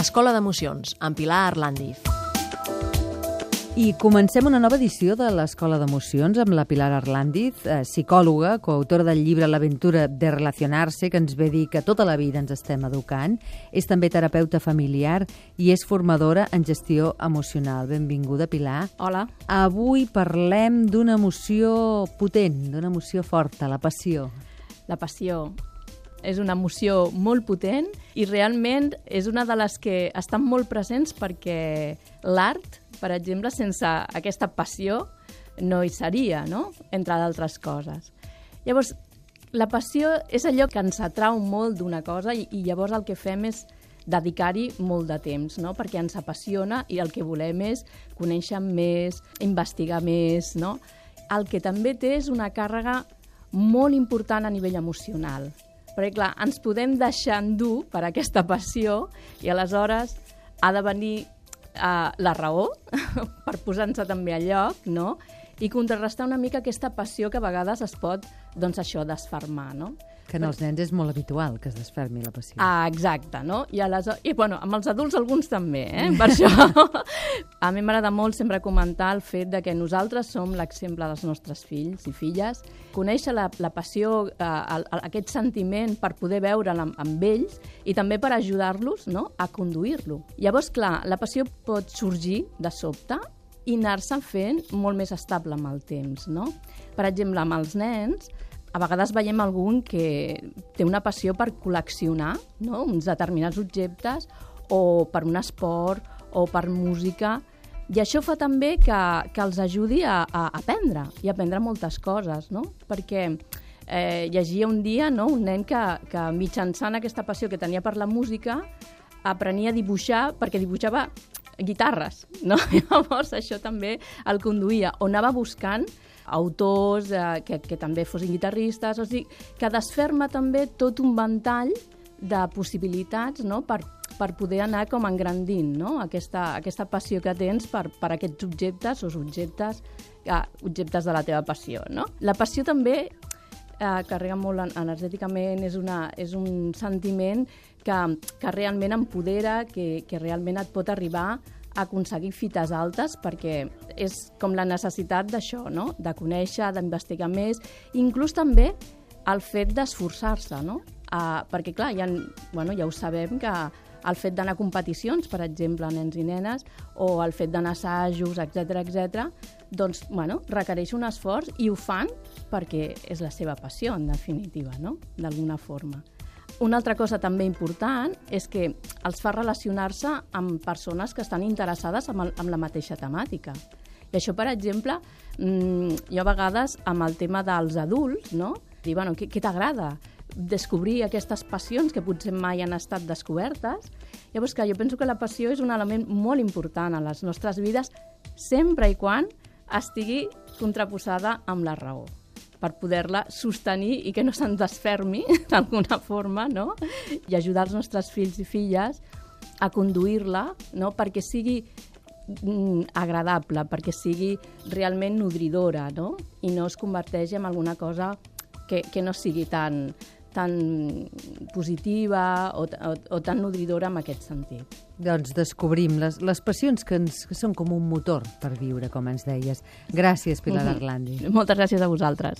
Escola d'Emocions, amb Pilar Arlandiz. I comencem una nova edició de l'Escola d'Emocions amb la Pilar Arlandiz, eh, psicòloga, coautora del llibre L'aventura de relacionar-se, que ens ve dir que tota la vida ens estem educant. És també terapeuta familiar i és formadora en gestió emocional. Benvinguda, Pilar. Hola. Avui parlem d'una emoció potent, d'una emoció forta, la passió. La passió és una emoció molt potent i realment és una de les que estan molt presents perquè l'art, per exemple, sense aquesta passió no hi seria, no? entre d'altres coses. Llavors, la passió és allò que ens atrau molt d'una cosa i, i llavors el que fem és dedicar-hi molt de temps, no? perquè ens apassiona i el que volem és conèixer més, investigar més. No? El que també té és una càrrega molt important a nivell emocional perquè, clar, ens podem deixar endur per aquesta passió i aleshores ha de venir uh, la raó per posar-nos també a lloc, no? i contrarrestar una mica aquesta passió que a vegades es pot, doncs això, desfermar, no? Que en els nens és molt habitual que es desfermi la passió. Ah, exacte, no? I, aleshores, i bueno, amb els adults alguns també, eh? Per això a mi m'agrada molt sempre comentar el fet de que nosaltres som l'exemple dels nostres fills i filles. Conèixer la, la passió, eh, el, aquest sentiment per poder veure'l amb, amb ells i també per ajudar-los no? a conduir-lo. Llavors, clar, la passió pot sorgir de sobte i anar-se fent molt més estable amb el temps, no? Per exemple, amb els nens, a vegades veiem algun que té una passió per col·leccionar no? uns determinats objectes o per un esport o per música i això fa també que, que els ajudi a, a aprendre i a aprendre moltes coses, no? perquè eh, llegia un dia no? un nen que, que mitjançant aquesta passió que tenia per la música aprenia a dibuixar perquè dibuixava guitarres, no? Llavors això també el conduïa, o anava buscant autors eh, que, que també fossin guitarristes, o sigui, que desferma també tot un ventall de possibilitats no? per, per poder anar com engrandint no? aquesta, aquesta passió que tens per, per aquests objectes o objectes, eh, objectes de la teva passió. No? La passió també eh, carrega molt energèticament, és, una, és un sentiment que, que realment empodera, que, que realment et pot arribar aconseguir fites altes perquè és com la necessitat d'això, no? de conèixer, d'investigar més, inclús també el fet d'esforçar-se, no? Uh, perquè, clar, ja, bueno, ja ho sabem que el fet d'anar a competicions, per exemple, nens i nenes, o el fet d'anar a assajos, etc etc, doncs, bueno, requereix un esforç i ho fan perquè és la seva passió, en definitiva, no? d'alguna forma. Una altra cosa també important és que els fa relacionar-se amb persones que estan interessades amb, el, amb la mateixa temàtica. I això, per exemple, mmm, jo a vegades amb el tema dels adults, no? dir, bueno, què, què t'agrada? descobrir aquestes passions que potser mai han estat descobertes. Llavors, que jo penso que la passió és un element molt important a les nostres vides, sempre i quan estigui contraposada amb la raó per poder-la sostenir i que no se'n desfermi d'alguna forma, no? I ajudar els nostres fills i filles a conduir-la, no? Perquè sigui mm, agradable, perquè sigui realment nodridora, no? I no es converteixi en alguna cosa que, que no sigui tan, tan positiva o, o, o tan nodridora en aquest sentit. Doncs descobrim les, les passions que, ens, que són com un motor per viure, com ens deies. Gràcies, Pilar Arlandi. Moltes gràcies a vosaltres.